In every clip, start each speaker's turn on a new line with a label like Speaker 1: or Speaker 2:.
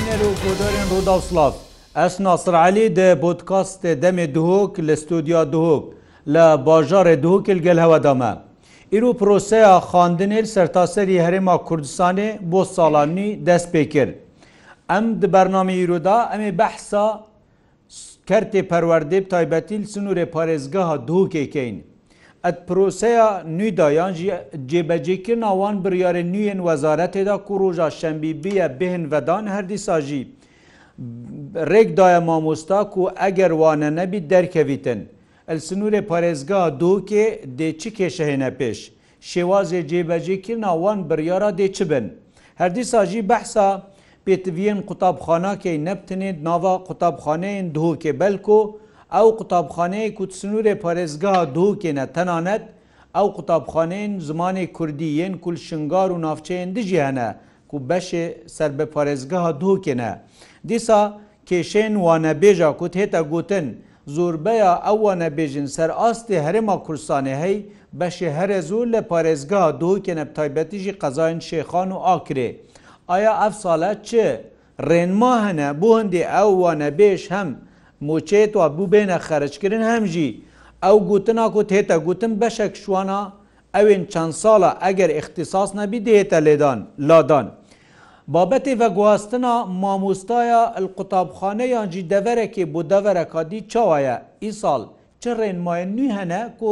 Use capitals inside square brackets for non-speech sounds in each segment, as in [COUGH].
Speaker 1: بینەر و کۆدارێن ڕوودا و سلااف ئەس ناسرعالی دە بۆتکاستێ دەمێ دهۆک لە ستودیا دهۆک لە باژارێ دهۆکل گەل هەوەدامە ئیرو پرۆسەیە خاندنێر سەرتاسەری هەرێما کوردستانێ بۆ ساڵانی دەست پێکرد ئەم دی بەرنامی ئیرودا ئەمێ بەحسا کەرتێ پەروەردێب تایبەتیل سنوورێ پارێزگەها دهۆکێکین ئەت پرۆسەیە نویدایان جێبەجێکردن ئەوان بریارە نوێن وەزارەتێدا کو ڕۆژە شەمبی بیە بهێن ڤدان هەردی ساژی. ڕێکدایە مامۆستا و ئەگەر وانە نەبی دەرکەویتن. ئەلسنوورێ پارێزگا دووکێ دێ چ کێشەهێنە پێش. شێوازێ جێبەجێکردن ئەوان بریارە دێ چ بن. هەردی ساژی بەحسا، پێتڤێن قوتابخانەکەی نەبتنێت ناوا قوتابخانەیەن دووکێ بەلکۆ، ئەو قوتابخانەیە کوتسنوورێ پارێزگا دووکێنە تەنانەت ئەو قوتابخانەین زمانی کوردی یەن کول شنگار و ناافچەیەن دژی هەنە کو بەشێ سەر بە پارێزگا دووکێنە دیسا کێشێن وانەبێژە کوت هێتە گوتن زۆربەیە ئەوانە بێژن سەر ئاستی هەرێما کورسانێ هەی بەشێ هەرە زۆر لە پارێزگا دووکێنە تایبەتیژی قەزایین شێخان و ئاکرێ ئایا ئەف ساڵە چه ڕێنما هەنە بۆ هەندێ ئەوانە بێش هەم موچێت و بوو بێنە خەرجکردن هەمژی ئەو گوتنا و تێتە گوتم بەشێک شوانە ئەوێن چەند ساڵە ئەگەر اختیساس نەبی دێتە لێدان لادان. بابەتی ڤگواستنا مامۆستایە القوتابخانەیان جی دەڤەرێکی بۆ دەڤەرەکدی چاوایە ئیساڵ چ ڕێنمایە نوی هەنە و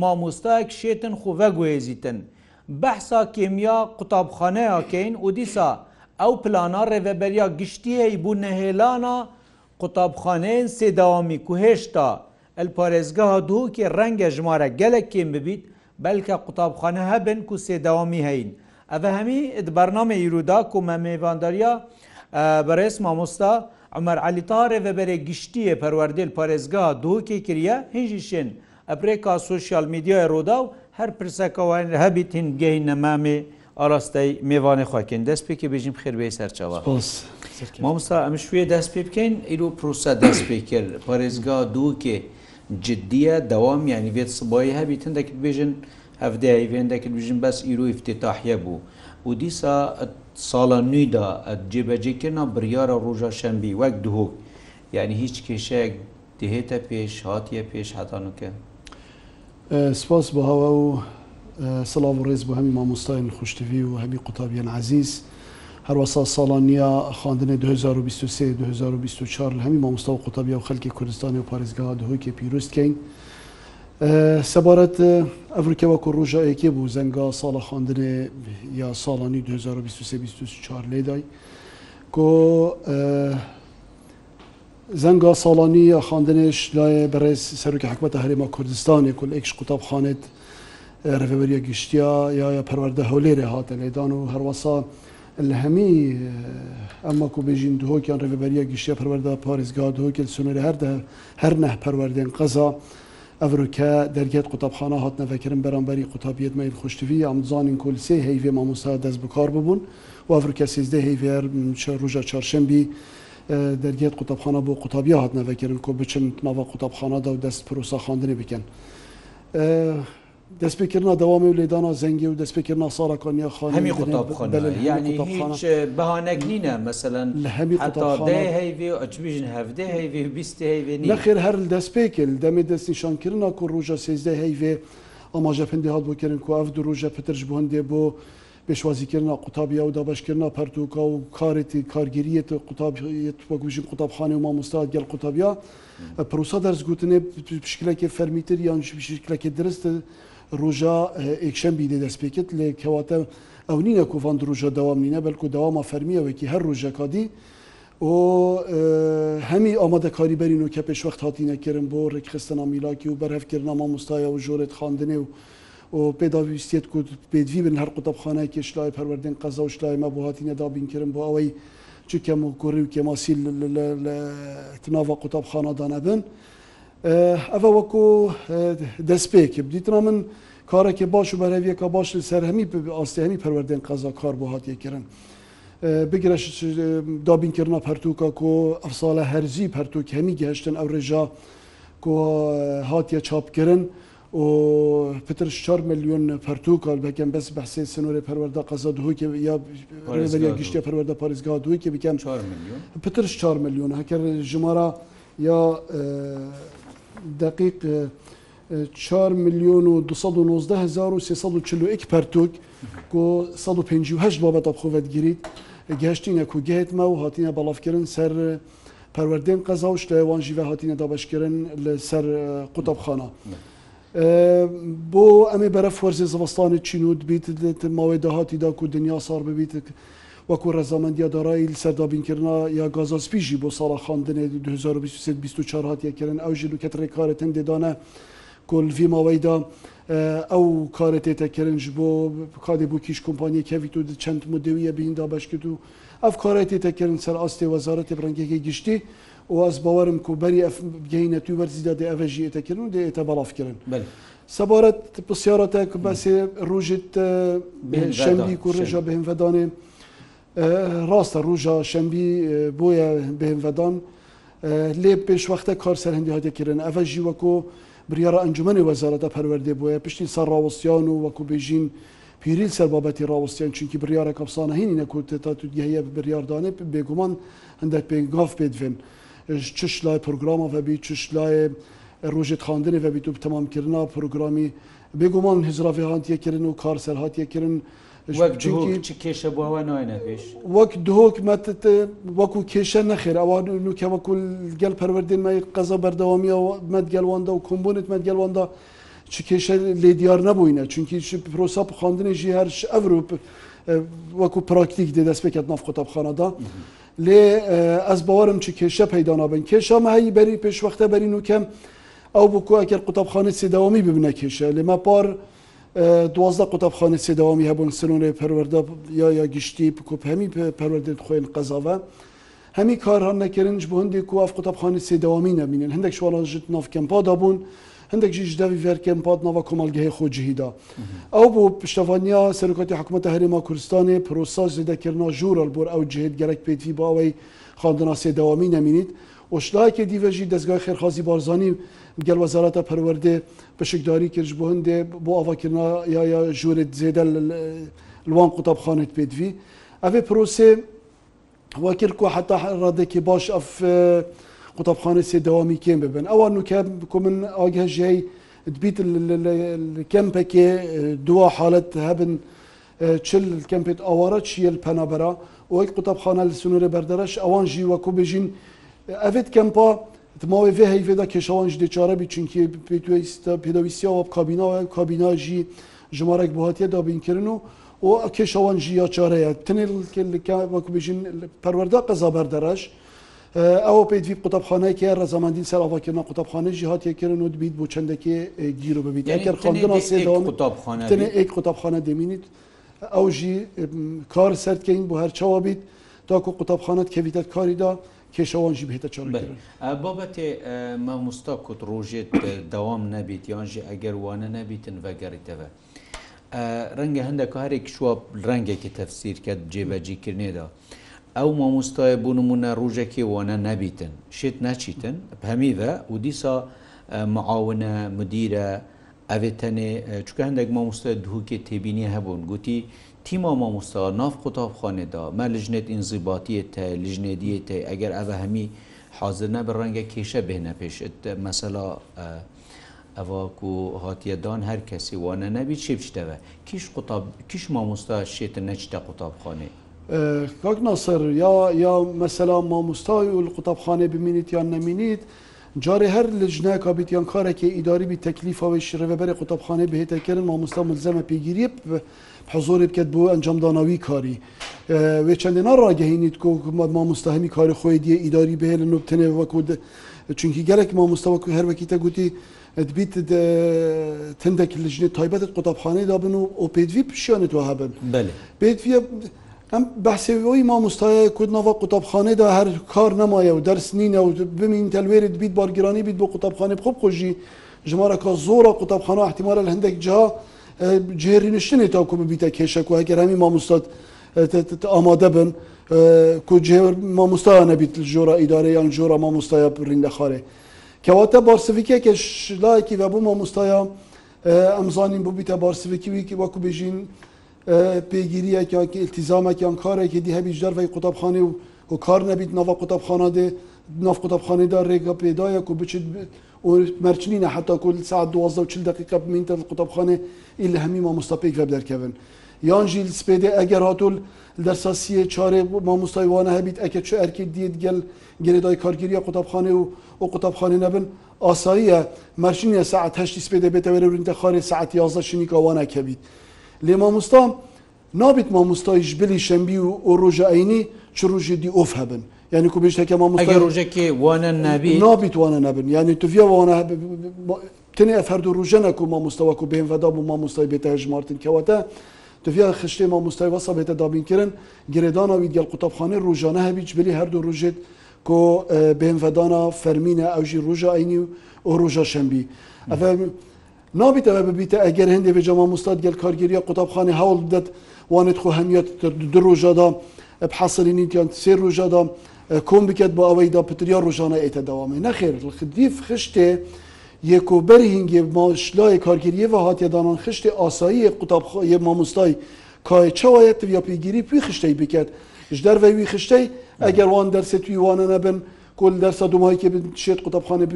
Speaker 1: مامۆستایەک شێتن خوڤەگوێزیتن. بەحسا کێمیا قوتابخانەیەکەین و دیسا ئەو پلانە ڕێڤەبەریا گشتیەی بوو نەهێلانە قوتابخانەیەن سێداوامی کو هێشتا ئەل پارێزگەها دووکێ ڕەنگە ژمارە گەلک کێم ببیت بەلکە قوتابخانە هەبن کو سێداوامی هەین. ئەە هەمی بەرنامە ئیرودا کومە میێڤانداریا بەڕێز مامۆستا ئەمەەر علیتارێ بەبەرێ گشتیە پەروەردێل پارێزگا دووکێ کریە هێژی شن ئەپرێکا سوسیال میدیای ڕۆدا و هەر پرسەکەوان هەبیتین گەین نەمامێ ئاراستەی میێوانی خواکەین دەست پێکی بژیم خێربێ سەرچەوە مامستا ئەمە شوێ دەست پێ بکەین ئیرو پرۆسە دەست پێ کرد پارێزگا دووکێ جددیە دەوام یانی بێت سبایی هەبی تندەکرد بێژن هەفتەیە وێندەکرد بژین بەس ئیرو افتتاحە بوو و دیسا ساڵە نویدا جێبەجێکردنا بریارە ڕۆژە شەمبی وەک دوهۆک یعنی هیچ کێشەیەک دهێتە پێش هااتە پێش هەتانوکە
Speaker 2: سپاس بەهاوە و سلااو ڕێز بۆ هەمی مامۆستاین خوشتوی و هەمی قوتابیان عزیز هەروەسا ساڵانیا خواندنە 2023 2024 لە هەمی مامۆستا و قوتابی و خەلکی کوردستانی و پارێزگا دهۆکێ پیرروستکەین سەبارەت ئەفریکەوەکو ڕۆژایەکێ بوو زەنگا ساڵە خواندنێ یا ساڵانی 2024 لێدای کۆ زەنگا ساڵانی یا خواندنێش لایە بەڕێز سەرکی حکوەتە هەرێمە کوردستانی کل ئەش قوتابخانێت ڕێبەریە گشتیا یا پەروەەردە هەولێرە هاتە لێدان و هەروەسا لە هەمی ئەمە و بێژین دهۆکیان ڕێبەریە گشتە پەروەەردە پارێزگا دهۆکیل سونەرە هەردە هەر نەح پەروەردێن قەزا. ئەڤروکە دەرگێت قوتابخانە هات نەفەکردن بەرامبەری قوتابیت مەیل خوشتوی ئەمزانین کلسێ هەیوێ مامۆسا دەست بکار ببوون و ئەڤروکە سیزدە هەیڤێر ڕژە چارشەمبی دەرگێت قوتابخانە بۆ قوتابی هات نەفەکردن کۆ بچن ناوە قوتابخانەدا و دەست پرۆسا خاندنی بکەن. دەستپێکردنا دەوامی و لێدانا زەنگی
Speaker 1: و
Speaker 2: دەستپێکردنا ساڕەکانیا خان
Speaker 1: هەمی قوتابخۆن ینی هیچ بەهانەك نینە مەمثلەن لە هەمی هەیێ ئەچبیژن هەفتێ هەیێ بیست هەیێ
Speaker 2: نەخێر هەر دەستپێکل دەمێ دەستنیشانکردنا و ڕۆژە سێزدە هەیێ ئەماژە پندی هاات بۆکردن و ئەف ڕۆژە پترش بۆندێ بۆ پێشوازیکردنا قوتابیا و دابشکردنا پەرتوکە و کارێتی کارگیریەت قوتابیت وەگوژین قوتابخانە و مامۆستاد گەل قوتابیا پرۆسا دەرزگوتنێ پشکلەکە فەرمیتر یان شکلەکە درستە ڕۆژە ئێکشەمبی دێ دەستپێکت لێ کەواتە ئەو نینە کوڤان ڕژە داوام نینە بەلکو داوامە فەرمیەوەکی هەر ڕژەکادی و هەمی ئامادەکاری بەرین و کە پێشوەخت هاتیینەکردن بۆ ڕێکخستنا میلاکی و بەرهفکردنامە مستایە و ژۆرت خاندنێ و و پێداویستێت کوت پێدوی بن هەر قوتابخانای کێشلای پەروەردن قەزە و شلایمە بۆ هاتیینە دابینکردن بۆ ئەوەی چکەم و کوڕی و کێماسی تناوە قوتابخانە دانەبن. ئەە وەکو دەستپێکی بدیتنا من کارێکی باش و بەرەویەکە باش سەررهەمی ئاستیانی پەروەردەن قەزا کار بۆ هاتیەکردن. بگرە دابینکردنا پەرتوکە کۆ ئەفساە هەرزی پەرتوک هەمی گەشتن ئەو ڕێژا کۆ هاتیە چاپکردن و پتر 4 میلیۆن پەرتوکال بکەم بەس بەسی سنووری پەروەەردە قەزە دوکی یا گشتی پەروەەردە پارێزگا دوکی بکەم پتر 4 میلیۆن هەکە ژمارە یا دقیق چهار میلیۆن و 2340 پەرتوک و 1950 بابەت ئەخۆەت گیریت گەشتینە کوگەهێت ما و هاتیینە بەڵافکردن سەر پەروەردەم قەزا و شتەوانژی بە هاتیینە دابشکردن لە سەر قوتابخانە. بۆ ئەمێ بەرە فەرزی زەوەستانی چینوت بیت ماوەی داهاتیدا و دنیا ساار ببیت وەکو ڕێزامەندیا دارایی سەردابینکردنا یا گازاسپیژی بۆ ساڵە خاندنێ 2024 هااتەکردن ئەو ژل و کەتڕێ کارەتن دێدانە کلڤی ماوەیدا ئەو کارە تێتەکردن بۆ کادێ بوو کیش کمپانی کەویت و چەند مدەویە بیندا بەشکرد و ئەف کارە تێتەکردن سەر ئاستی وەزارەتی ڕنگێکی گشتی واز باوەرم کو بەری گەینە توی وەرزیدا دێ ئەڤژی ئێتەکردن و دێتە بەڵافکردن. سەبارەت پرسیارەتە بەسێ ڕژت شەمبی کوڕێژە بهێنڤدانێ ڕاستە ڕژە شەمبی بۆیە بهێنڤدان لێ پێشوەختە کار سەرهندی هاتێکردن ئەە ژیوەکۆ بریاە ئەنجومی وەزارەتە پەروەردێ بۆیە پشتی سەر ڕاوستیان و وەکو بێژین پیریل سەر بابەتی ڕاوستیان چونکی بریاە کەپسانە هینی نەکوتێتا تو دیهەیە بریاردانێ بێگومان هەندێک پێنگاف پێدوێن چش لای پرۆگرامە بەبی چش لای ڕۆژێت خاندنی بەبییت و تەمامکردنا پرۆگرامی بێگومان هزراافهاتیەکردن
Speaker 1: و
Speaker 2: کار سەرهاتیەکردن و کێشە بووەوە نوێنە پێش وەک دهۆکمەتت وەکو کێشە نەخێر ئەوان نوکە وەکو گەل پەروەردێنمای قەزە بەردەوامیەوە مەدگەلواندا و کۆمبونت مەدگەلواندا چ کێشە لێ دیار نەبووینە چونکی پرۆسا بخواندنێژی هەرش ئەوروپ وەکو پراکتیک دێ دەست پێکات ناف قوتابخانەدا لێ ئەس باوارم چ کێشە پەیدانابن کێشەمە هەیی بەری پێشوەختە بەرین و کەم ئەو بکو ئەکرد قوتابخانە سێداوامی ببنە کێشە لێمە پار. دوازدە قوتابخانە سێداوامی هەبوون سنوورێ پەروەەردە یا یا گشتی بکوپ هەمی پەروەردت خۆێن قەزاوە هەمی کاران نەکردنج بۆ هەندێک کوواف قوتابخانە سێداوامی نەبینن هەندێک شوواژت نافکەمپادا بوون هەندێک ژیش داوی ڤەرکەم پادناوە کۆمەلگەهەیە خۆجیهیدا ئەو بۆ پشتەوانیا سەرکاتی حکوومەتە هەرێما کوردستانی پرۆسا زیدەکردنا ژوورل بۆر ئەو جهێت گەرەک پێتی باوەی خاندنا سێداوامی نەمینیت. ئۆشلاکێ دیڤژی دەستگای خێرخوازی بارزانانی گەل وەزارەتە پەروەردێ بەشکداری کرد بۆ هەندێ بۆ ئاواکردنا یا یا ژورێت زێدە لوان قوتابخانێت پێدوی ئەێ پرۆسێ واکرد کو حتا ڕادێکی باش ئەف قوتابخانە سێ دەوامی کێم ببن ئەوان نوکە کو من ئاگەژەی دبیت کەمپەکێ دو حالت هەبن چل کەمپێت ئاوارە چیە پەنابەرە وەک قوتابخانە لە سنوورە بەردەرەش ئەوان ژی وەکو بژین ئەێت کەمپا ماوەی vê heyvê de kêşawan ji dêçare bî çinkî pêwîsta pêdawîsiya wab kabîna ve kabîna jî ji marek bihatiye dabînkirin û û kêşawan jî ya çare ye tinêbêjin perwerda qeza berdereş ew pê vî qutabxaneke rezamendîn seravakirna qutabxane jî hatiye kirin û dibît bû çendekê e, gîro bibît
Speaker 1: eker xandina sêdawam tenê ek qutabxane
Speaker 2: demînît ew jî e, kar serkeyin bu her çawa bît da ku qutabxanet kevîtet karî da کێشەوەژی بهێتە چۆن
Speaker 1: بابەتێ مامۆستا کوت ڕۆژێت داوام نەبیت یانژی ئەگەر وانە نەبیتن بەگەڕیتەوە. ڕەنگە هەندێک هەرێک شووە ڕەنگێکی تەفسیرکەت جێبەجیکردنێدا. ئەو مامۆستایە بوونممونە ڕوژێکی وانە نەبیتن شێت ناچیتن هەمیدە و دیسا معاونە مدیرە ئەوێتەنێ چکە هەندێک مامۆستای دووکێ تێبینی هەبوون گوتی تیما مامۆستا ناف قوتابخانێدا مە لژنێت ئینزیباتیەتە لژنێدیەتە ئەگەر ئەوە هەمی حاضر نەبە ڕەنگە کێشە بهێنە پێشت مەسەلا ئەواکو هاتیەدان هەر کەسی وانە نەبی چێ بچتەوە کیش مامۆستا شێتە نەچتە قوتابخانێ
Speaker 2: کاک ناسەر یا یا مەسەلا مامۆستای و قوتابخانێ ببینیت یان نەمینیت. جارێ هەر لەژنای کابییان کارێکی ئیداریبی تەکلیفاوی شرەبەری قوتابخانەی بهێتەکردن مامۆستا ملزەمە پێگیری حزۆری بکەت بۆ ئەنجامدانەوەی کاری وێ چندێنە ڕاگەهینیت کۆ مامۆستاهمی کاری خۆی دیە ئیداری بهێ لە نوبتنێەوە کۆ چونکی گەلێک مامۆستاوەکو هەروەکی تەگوتی دەبیت تندێک لە ژنێت تایبەتت قوتابخانەیدا بن و ئۆ پێوی پیشیانێتەوە هەبن پێت ئەم بەسەوەی مامۆستایە کوردنەوە قوتابخانەدا هەر کار نمایە و دەرس نینە و بمین تەلوێرت بیت بارگرانی بیت بۆ قوتابخانە خۆ خۆشی ژمارەکە زۆرە قوتابخانە احتیممارە لە هەندێک جا جێریشتنی تاکوم بیتە کێشەک و هەگەرامی مامۆستاد ئامادە بن کو مامۆستاە نەبییت جۆرە ئیدارە یان جۆرە مامۆستایە ڕیندەخارێ کەواتە بارسڤیکێکە شلایەکی بەبوو مامۆستایە ئەمزانین بوو بیتە بارسڤکی ویکی وەکو بژین پێگیریەکیانکە التیزامەکیان کارێکی دی هەبی ژەرڤی قوتابخانێ و و کار نەبییت ناوە قوتابخانە دێ ناف قوتابخانەدا ڕێگە پێدایە و بچیت ومرچنینە حتا کل ساعت 12 دقیقه بمینتە قوتابخانە ئیل هەمیمە مستەپێک وەب دەرکەون. یان ژیل سپێدە ئەگەر هاتول دەرساسیە چارێ مامۆستایوانە هەبیت ئەکە چ ئەرکی دیت گەل گەێدای کارگیریە قوتابخانێ و و قوتابخانە نەبن ئاساییە مەرشینە ساعت هەشتی سپێدە بێتەوەرە ورینتە خارێ ساعت یازە شنیکەوانە کەبیت. لێ مامۆستا نابیت مامۆستایش بلی شەمبی و ئۆ ڕۆژە ئەینی چ ڕژێ دی ئۆف هەبن. ینی کو بشتێکە ڕژێکی وانە نبی نابیتوانە نبن ینی توفیەوانە تنێ هەردوو ڕژەنە و مامۆستاوەکو بێنڤدا بوو مامۆستای بێتە ژمارتن کەواتە تفیا خشتێ مامۆستای وەسە بێتە دابینکردن گرێدانەوی گەل قوتابخانەی ڕژانە هەبیچ بلی هەردوو ڕژێت کۆ بێنڤدانە فەرمینە ئەوژی ڕژە ئەینی و ڕژە شەمبی ئەفە نابیتەوە ببیتە ئەگەر هەندێ بێ مامۆستاد گەل کارگیریە قوتابخانەی هەوڵ بدەت وانێت خۆ هەمیەت دو ڕژەدا بحەسەلینیتیان سێ ڕژەدا کۆم بکات بۆ ئەوەی داپتریا ڕۆژانە ئێتە داوامێ نەخێر خدیف خشتێ یەکۆبەری هینگێ ماشلای کارگیریەوە هااتێدانان خشتێ ئاسایی قوتابخۆ مامۆستای کای چاوایەت یا پیگیری پێی خشتەی بکات ji derve wî xiştey eger wan dersê tu wan nebin kol dersa dumayke bin şêt qutapxane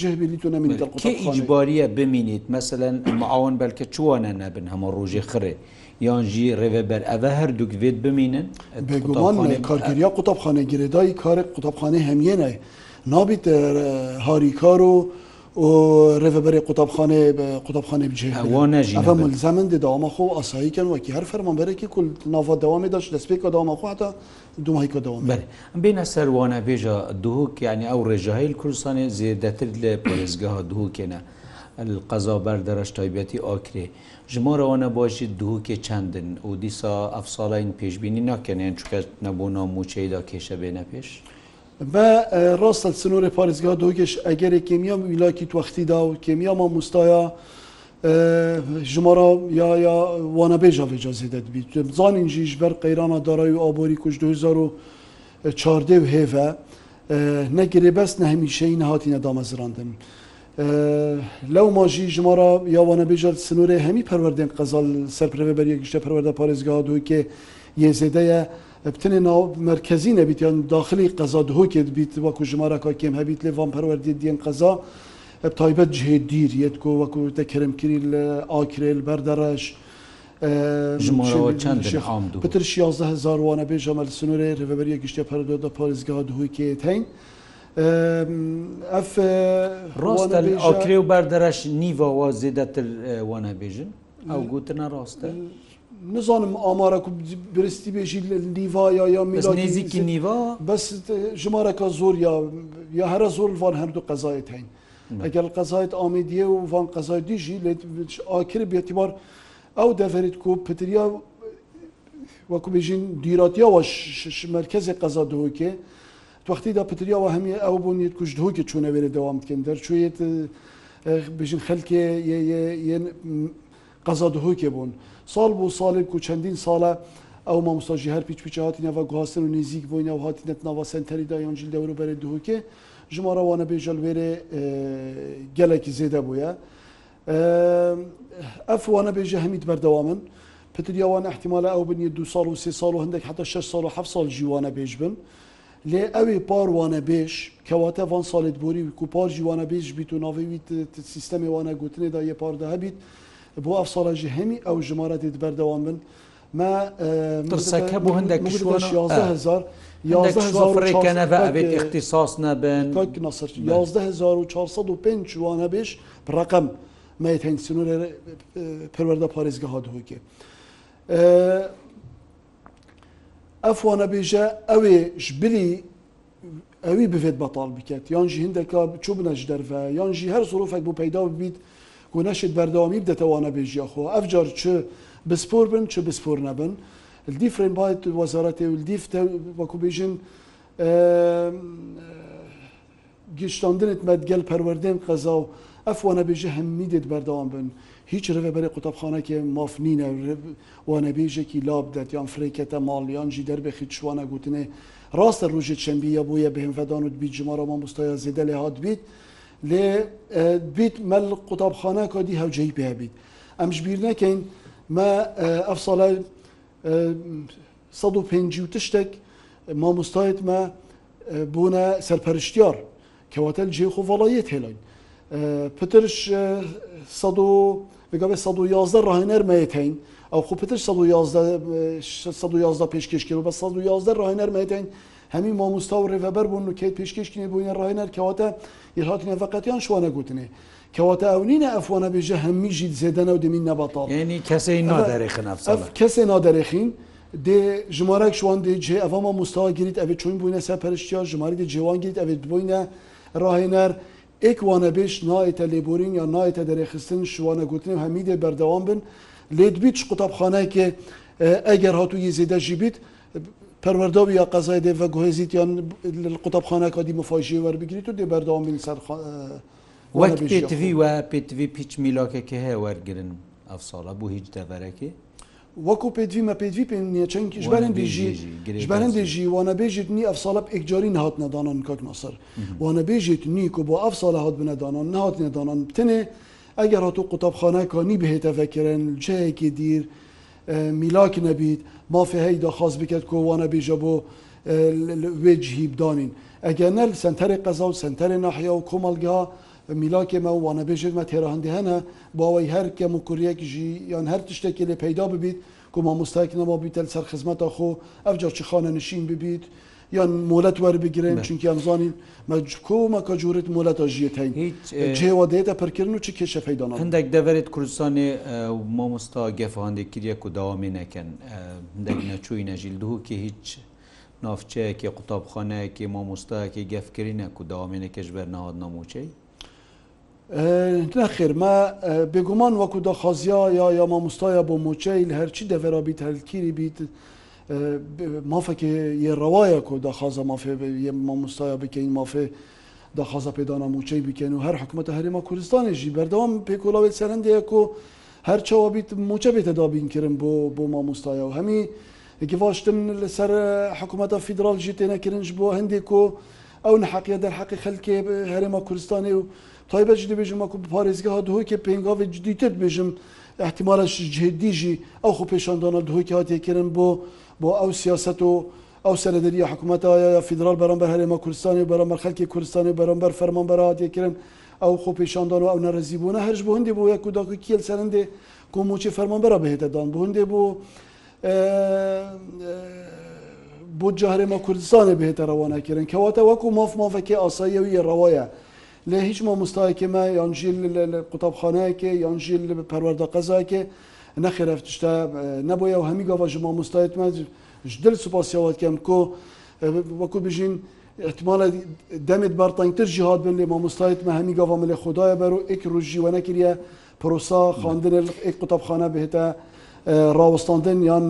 Speaker 2: cihbî tu nemin
Speaker 1: icbariye biminît meselen maon belke çiwane nebin hema rojê xirê. یان ژی ڕێبەر ئەە هەردووک بێت بمینن بێگومان
Speaker 2: کارگیریا قوتابخانە گرێدایی کارێک قوتابخانە هەمیێنە نابیت هاریکار و ڕێبەری قوتابخانێ بە قوتابخانێ بجێوانە زەمن دەداوامەخۆ ئاساییکەن وەکی هەر فەرمانبەرێکی کول ناوا دەوامی داش دەستپێکە داوامەخواتە دومهیکە
Speaker 1: دەوام بەر بینە سەروانە بێژە دووک یعنی ئەو ڕێژەهیل کوردستانی زیێدەتر لە پۆلزگەها دووکێنە. قەزا بەردەرەش تایبەتی ئاکرێ ژمۆرەوە نەباشی دووکێ چەندن و دیسا ئەفساڵین پێشببینی ناکەنێن چکە نەبوو نامموچەیدا کێشە بێنە پێش
Speaker 2: بە ڕاستە سنووری پارێزگا دوکش ئەگەری کێمیا ویلاکی توختیدا و کێمیاما مستایە ژمارە یا یا وانەبێژە بێجازێدەت بیت بزانینجیش بەر قەیرانە دارایی و ئابووری کوش 2014 و هێە نەگرێ بەست نەهمیشەی نەهاتی نەدامەزراندن. لەو مۆژی ژمۆرە یاوانە بێژە سنوورێ هەمی پەروەردێن قەزال سەرپرەوە بەریە گشتە پەروەدە پارێزگاه دوکێ یێزێدەیە بتنێ ناو مرکزی نەبییت یان داخلی قەزا دهۆکێت بیت وەکو ژمارە کاکێم هەبیت لێ وان پەروەردێ دیێن قەزا تایبەت جهێ دیر یەتکۆ وەکو دەکەرمکری لە ئاکرێل بەردەڕش پتر 16 هزار وانە بێژەمەل سنوورێ ڕێبەریە گشتە پەردۆدا پارێزگاه دهۆکێت هەین. ئەف
Speaker 1: ڕۆستە ئەوکرێ و باردەرەش نیڤەوە زێدەتر وانەبێژن ئەو گوتنە ڕاستە.
Speaker 2: نزانم ئامارەکو برستی بێژی لە نیڤایا
Speaker 1: یا میزانێزیکی نیڤ بەس
Speaker 2: ژمارەکە زۆر یا یا هەرە زۆرڤان هەردوو قەزایت هەین. ئەگەر قەزایت ئامیدیە و ڤان قەزای دیژی ئاکر بێتیبار ئەو دەفەریت کو پتریا وەکو بێژین دیراتیاوە مرکزی قەزا دۆکێ وقتی دا پتریاوە هەمی ئەو بۆ نیت کوشتهۆکی چوونەوێرە دەوام بکەن دەرچێت بژین خەلکێ قەزادهۆکێ بوون ساڵ بۆ ساڵێک و چەندین ساڵە ئەو مامۆستاژی هەر پیچ پیچهاتی نەوە گواستن و نزیک بووینە و هاتیەت ناوە سنتەریدا یانجیل دەوروبەرە دهۆکێ ژمارەوانە بێژەلوێرێ گەلێکی زێدە بووە ئەفوانە بێژە هەمیت بەردەوامن پتریاوان احتیمالە ئەو بنیە دو ساڵ و سێ ساڵ و هەندێک حتا 6 ساڵ و 7 ساڵ جیوانە بێژ بن. لێ ئەوێ پاروانە بێش کەواتە ڤان ساڵێت بۆری و کوپارژی وانە بێژ بیت و ناوەوی سیستەمی وانە گوتنێدا یە پاردا هەبیت بۆ ئەف ساڵەژی هەمی ئەو ژمارەتی بەردەوام بن
Speaker 1: مەسەکە بۆ هەندێک هزار ڕێکەنەبە ئەبێت اختصاص نەبن 1405 وانە بێش ڕقم
Speaker 2: مەیت هەنگسنوورە پەروەەردە پارێزگە هاات هوکێ. ئەفۆنە بێژە ئەوێ ژبری ئەوی بفێت بەتال بکات یانجی هندێکا بچوو بنەش دەرە یانجی هەر سرۆفێک بۆ پەیدا ببیت و نەشت بەردەوامی بدەتەوانە بێژە خۆ ئەفجار چ بسپۆر بن چ بسپۆر نەبن دیفرین باید وەزارەتی دیف وەکو بێژن گیشتاندنت مەدگەل پەروەردەن قەزا و ئەفوانە بێژە هەممی دێت بەردەوام بن. هیچ ڕێ بەرە قوتابخانەکێ مافنینە وانەبێژێکی لاب دەت یان فرێکەتە ماڵیانجی دەربێخی چوانە گوتنێ ڕاستە ڕژێ چەندبیە بووە بهێنفەدان و بیت ژمارەمان مستایە زێدە لێ هاات بیت لێ بیت مەل قوتابخانە کادی هەوجەی پێ بیت ئەمش بیر نەکەین مە ئەف ساڵە 150 تشتێک مامۆستایت مە بوونە سەرپەرشتیار کەواتە جێ خۆڤڵایەت هێلاین پترش 1 بگەێ 111 ڕاهێنەرمەتین ئەو خوپتش 111 پێشکەشکی و بە 111 ڕاهێنەرمەتین هەمی مامۆستا و ڕێڤەبەر بوون و کێت پێشکەشکنی بووین ڕاهێنەر کەواتە ئیرهاک نەفقەتیان شوانە گوتنێ. کەواتە ئەو نینە ئەفۆنە بێژە هەمیژی زێدەنە و دەمین نەباتڵ ینی
Speaker 1: کەسی نادەرێخن
Speaker 2: کەسێ نادەرێخین دێ ژمارەك شوان دێ جێ ئەوەمە مستاوا گریت ئەبێت چۆین بووینە سەپەرشتیا ژماری دە جێوان گریت ئەبێت بووینە ڕاهێنەر ئێکوانە بێش نایەتە لێبورین یا نایەتە دەرێخستن شوانە گوتنی هەمیدێ بەردەوام بن لێدبیت قوتابخانەیەکێ ئەگەر هاتووی زیدەژی بیت پەروەەردەوی یا قەزای دێ گوهێزیت یان قوتابخانەکە دی مفاژی وەربگریت و دێ بەردەوام بن سەر
Speaker 1: وەک پێتوی وە پێتوی پیچ میلاکێکی هەیە وەرگن ئەفساڵە بۆ هیچ دەڤەرەکە
Speaker 2: وەکو پێدویمە پێدوی پێ نیەچەنکی ژبارن بێژیژبارن دێژی وانە بێژیت نی ئەف ساڵە ئێکجاری نهات نەدانان کاک نەسەر وانە بێژیت نی کو بۆ ئەف ساڵە هات بنەدانان نهات نێدانان بتنێ ئەگەر هاتو قوتابخانەکانی بهێتەفەکردن جەیەکی دیر میلاک نەبیت مافی هەیدا خاص بکرد کۆ وانە بێژە بۆ وێجهی بدانین ئەگەنەر سنتەرێ قەزا و سنتەرێ ناحیا و کۆمەلگا میلاکێمە وانە بێژێمە تێراهندی هەنە باوەی هەر کەم و کوریەکیژی یان هەر تشتێکی لێ پەیدا ببیت کو مامۆستاکنەوە بیتە سەر خزمەتە خۆ ئەفجا چ خانە نشین ببیت. یان مۆلەت وەربگرن چونکی ئەمزانین مەجکۆمە کە جوورت مۆلەتە ژیەتین جێوە دێتە پرکردن و چ کێشە فەیدان
Speaker 1: هەندێک دەبێت کوردستانی مامۆستا گەفهاندێکگیریە و داوامی نەکەن هەندێک نەچووی نەژیل دووکی هیچ نافچەیەکی قوتابخانەیەکی مامۆستاەکی گەفکردینە و داوامێنەکەش بەر ناهاد ناموچەی
Speaker 2: نەخێر مە بێگومان وەکو دەخوازیا یا یا مامۆستایە بۆ مۆچەیل هەرچی دەڤێرابی هەلکیری بیت مافێکی یێڕەوایە و دەخوازە مافێ مامۆستایە بکەین مافێ دەخوازە پێدانا موچەی بکەن و هەر حکوومەتە هەرێمە کوردستانێژی بەردەوام پێکۆلاوێت سەرندەیەک و هەرچەوە بیت موچە بێتە دابینکردن بۆ بۆ مامۆستایە و هەمی گیواشتن لەسەر حکوومەتە فیدرال ژی تێنەکردنج بۆ هەندێک و ئەو نحقیە دەرحقی خەلکێ هەرێمە کوردستانی و تایبەت دەبێژمە و پارێزگەها دهۆکێ پێنگاوێ جدیتر بێژم احتیمالش جدیژی ئەو خو پێشاندانە دهۆکی هاتیێکردن بۆ بۆ ئەو سیاست و ئەو سەردەریە حکوومەتە یا فیدرال بەرەمبەر هەرێمە کوردستانی و بەرەمبەر خەلکی کوردستانی و بەرەمبەر فەرمان بەرهاتیەکردن ئەو خۆ پێشاندان و ئەو نەرەزیبووە هەرش بۆ هەندێ بۆ یەک کوداکو کیل سەرندێ کۆمۆچی فەرمان بەرە بهێتەدان بۆ هەندێ بۆ بۆ جارێمە کوردستانە بهێتە ڕەوانەکردن کەواتە وەکو ماف مافەکە ئاساییەوی ڕەوەیە لە هیچ ما مستایکمە یانژیل قوتابخانەیەکە یانژیل پەروەەردە قەزاکە نەخێرەف تشتا نەبووە و هەمی گاوە ژما مستایتمە دل سوپاسیاوەکەم کۆ وەکو بژین احتمالە دەمت بەرتەنگتر جیهات بن لێ ما مستایتمە هەمی گاوە ملێ خدایە بەر و ئیک ڕژیوەنەکرە پرۆسا خواندن ئیک قوتابخانە بهێتە ڕوەستاندن یان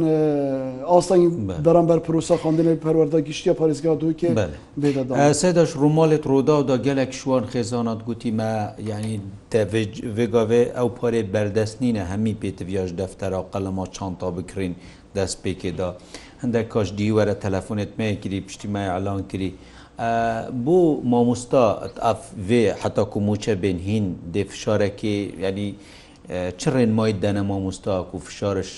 Speaker 2: ئاستانی بەرامبەر پرۆسا خواندنی پەروەەردە گشتیا پارێزگا
Speaker 1: دوکێ سێدەش ڕوومالێت ڕوودادا گەلێک شووان خێزانات گوتیمە ینی دەێگاوێ ئەو پارێ بەردەستنینە هەمی پێتڤیاش دەفتەرە و قەلەما چانتا بکرین دەست پێکێدا هەندێک کاش دیوەرە تەلەفۆنێت مەیەکری پشتیمای ئالان کری. بۆ مامۆستا ئەف حتا کوموچە بێن هین دێفشارێکی ینی چڕێن مای دەنەمە مستاک و فشارش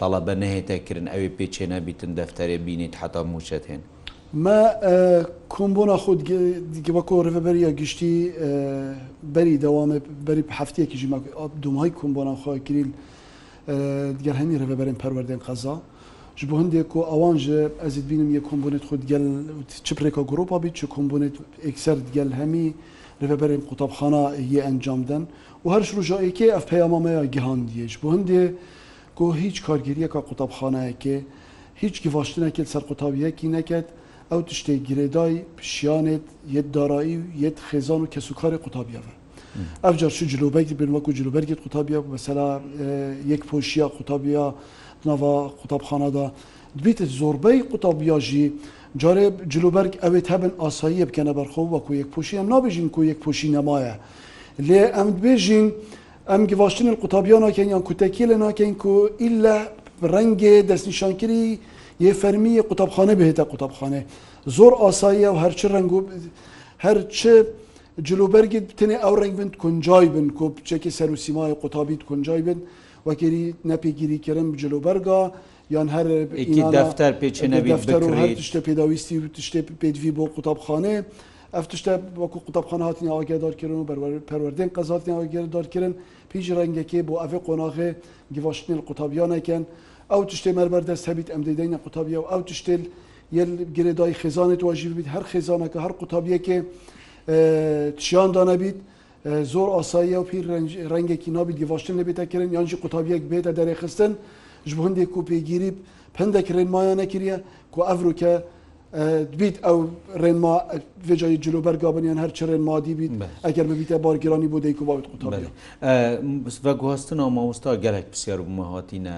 Speaker 1: تەڵەبە نەهێتەکردن ئەوێ پێچێنە بیتن دەفتەرێ بینیت حتا موچەت هێن. ما
Speaker 2: کۆمبۆنا خۆت وەکۆ ڕێبەریە گشتی بەری دەوامێ بەری هەفتەیەکیژی دومای کۆمبۆنا خۆکرین دیگەر هەمی ڕێبەرێن پەروەردێن قەزا. ji bo hindek ku awan ji ez ê bînim yê kombonet xwe gel çipreka Gropa bî çi kombonet ekser gel hemî rêveberên qutabxana yê encam den و هەر ڕژایەکێ ئەف پەیامامەیە گیهان دیێش بۆ هەندێ گۆ هیچ کارگیریەکە قوتابخانەیەکێ هیچ گیڤاشتنەکێت سەر قوتابیەکی نەکەت ئەو تشتێ گرێدای پیشیانێت یەت دارایی و یەت خێزان و کەسوکاری قوتابیەوە ئەفجار شو جلوبەکی بن وەکو جلوبەرگێت قوتابیە مەسەلا یەک پۆشیە قوتابیە ناوا قوتابخانەدا دبیتە زۆربەی قوتابیاژی جارێ جلوبەرگ ئەوێت هەبن ئاسایی بکەنە بەرخۆ وەکو یەک پۆشیە نابژین کو یەک پۆشی نەمایە. لێ ئەم بێژین ئەم گیواشتنن قوتابیا ناکەین یان کوتەکی لە ناکەین و ئللا ڕەنگێ دەستنیشانکری یە فەرمیە قوتابخانە بهێتە قوتابخانە زۆر ئاساییە و هەرچی ڕنگ و هەرچە جلوبەرگی تنێ ئەو ڕنگ بن کنجای بن کۆ بچێکی سەر و سیمای قوتابیت کنجای بن وەکەری نەپێگیریکردن جلوبەرگا یان
Speaker 1: هەر دەفتەر پێچێنەبی دەفتەر و هەر
Speaker 2: تشتە پێداویستی و تشتێ پێدوی بۆ قوتابخانێ. ئەف تشتە وەکو قوتابخان هاتنی ئاواگەدارکردن و پەروەردەین قەزاتنی ئاواگەدارکردن پیش ڕەنگەکەی بۆ ئەفێ قۆناغێ گیڤاشتنی قوتابیانەکەن ئەو تشتێ مەربەر دەست هەبیت ئەم دەدەینە قوتابیە و ئەو تشتێل یل گرێدای خێزانێت واژیب بیت هەر خێزانەکە هەر قوتابیەکە تشیان دانەبیت زۆر ئاساییە و پیر ڕەنگێکی نابیت گیڤاشتن لەبێتەکردن یانجی قوتابیەک بێتە دەرێخستن ji hindê ku pêgirî pendekirên maya nekiriye ku ev rûke بیت ئەو ڕێنما وێژایی جلوبەرگابنیان هەرچ ڕێن مادی بیت ئەگەر ببیتە بارگیرانی بۆ دەیک و باوت قوتابە
Speaker 1: گواستنەوە مامۆستا گەلێک پرسیار بمەهاتینە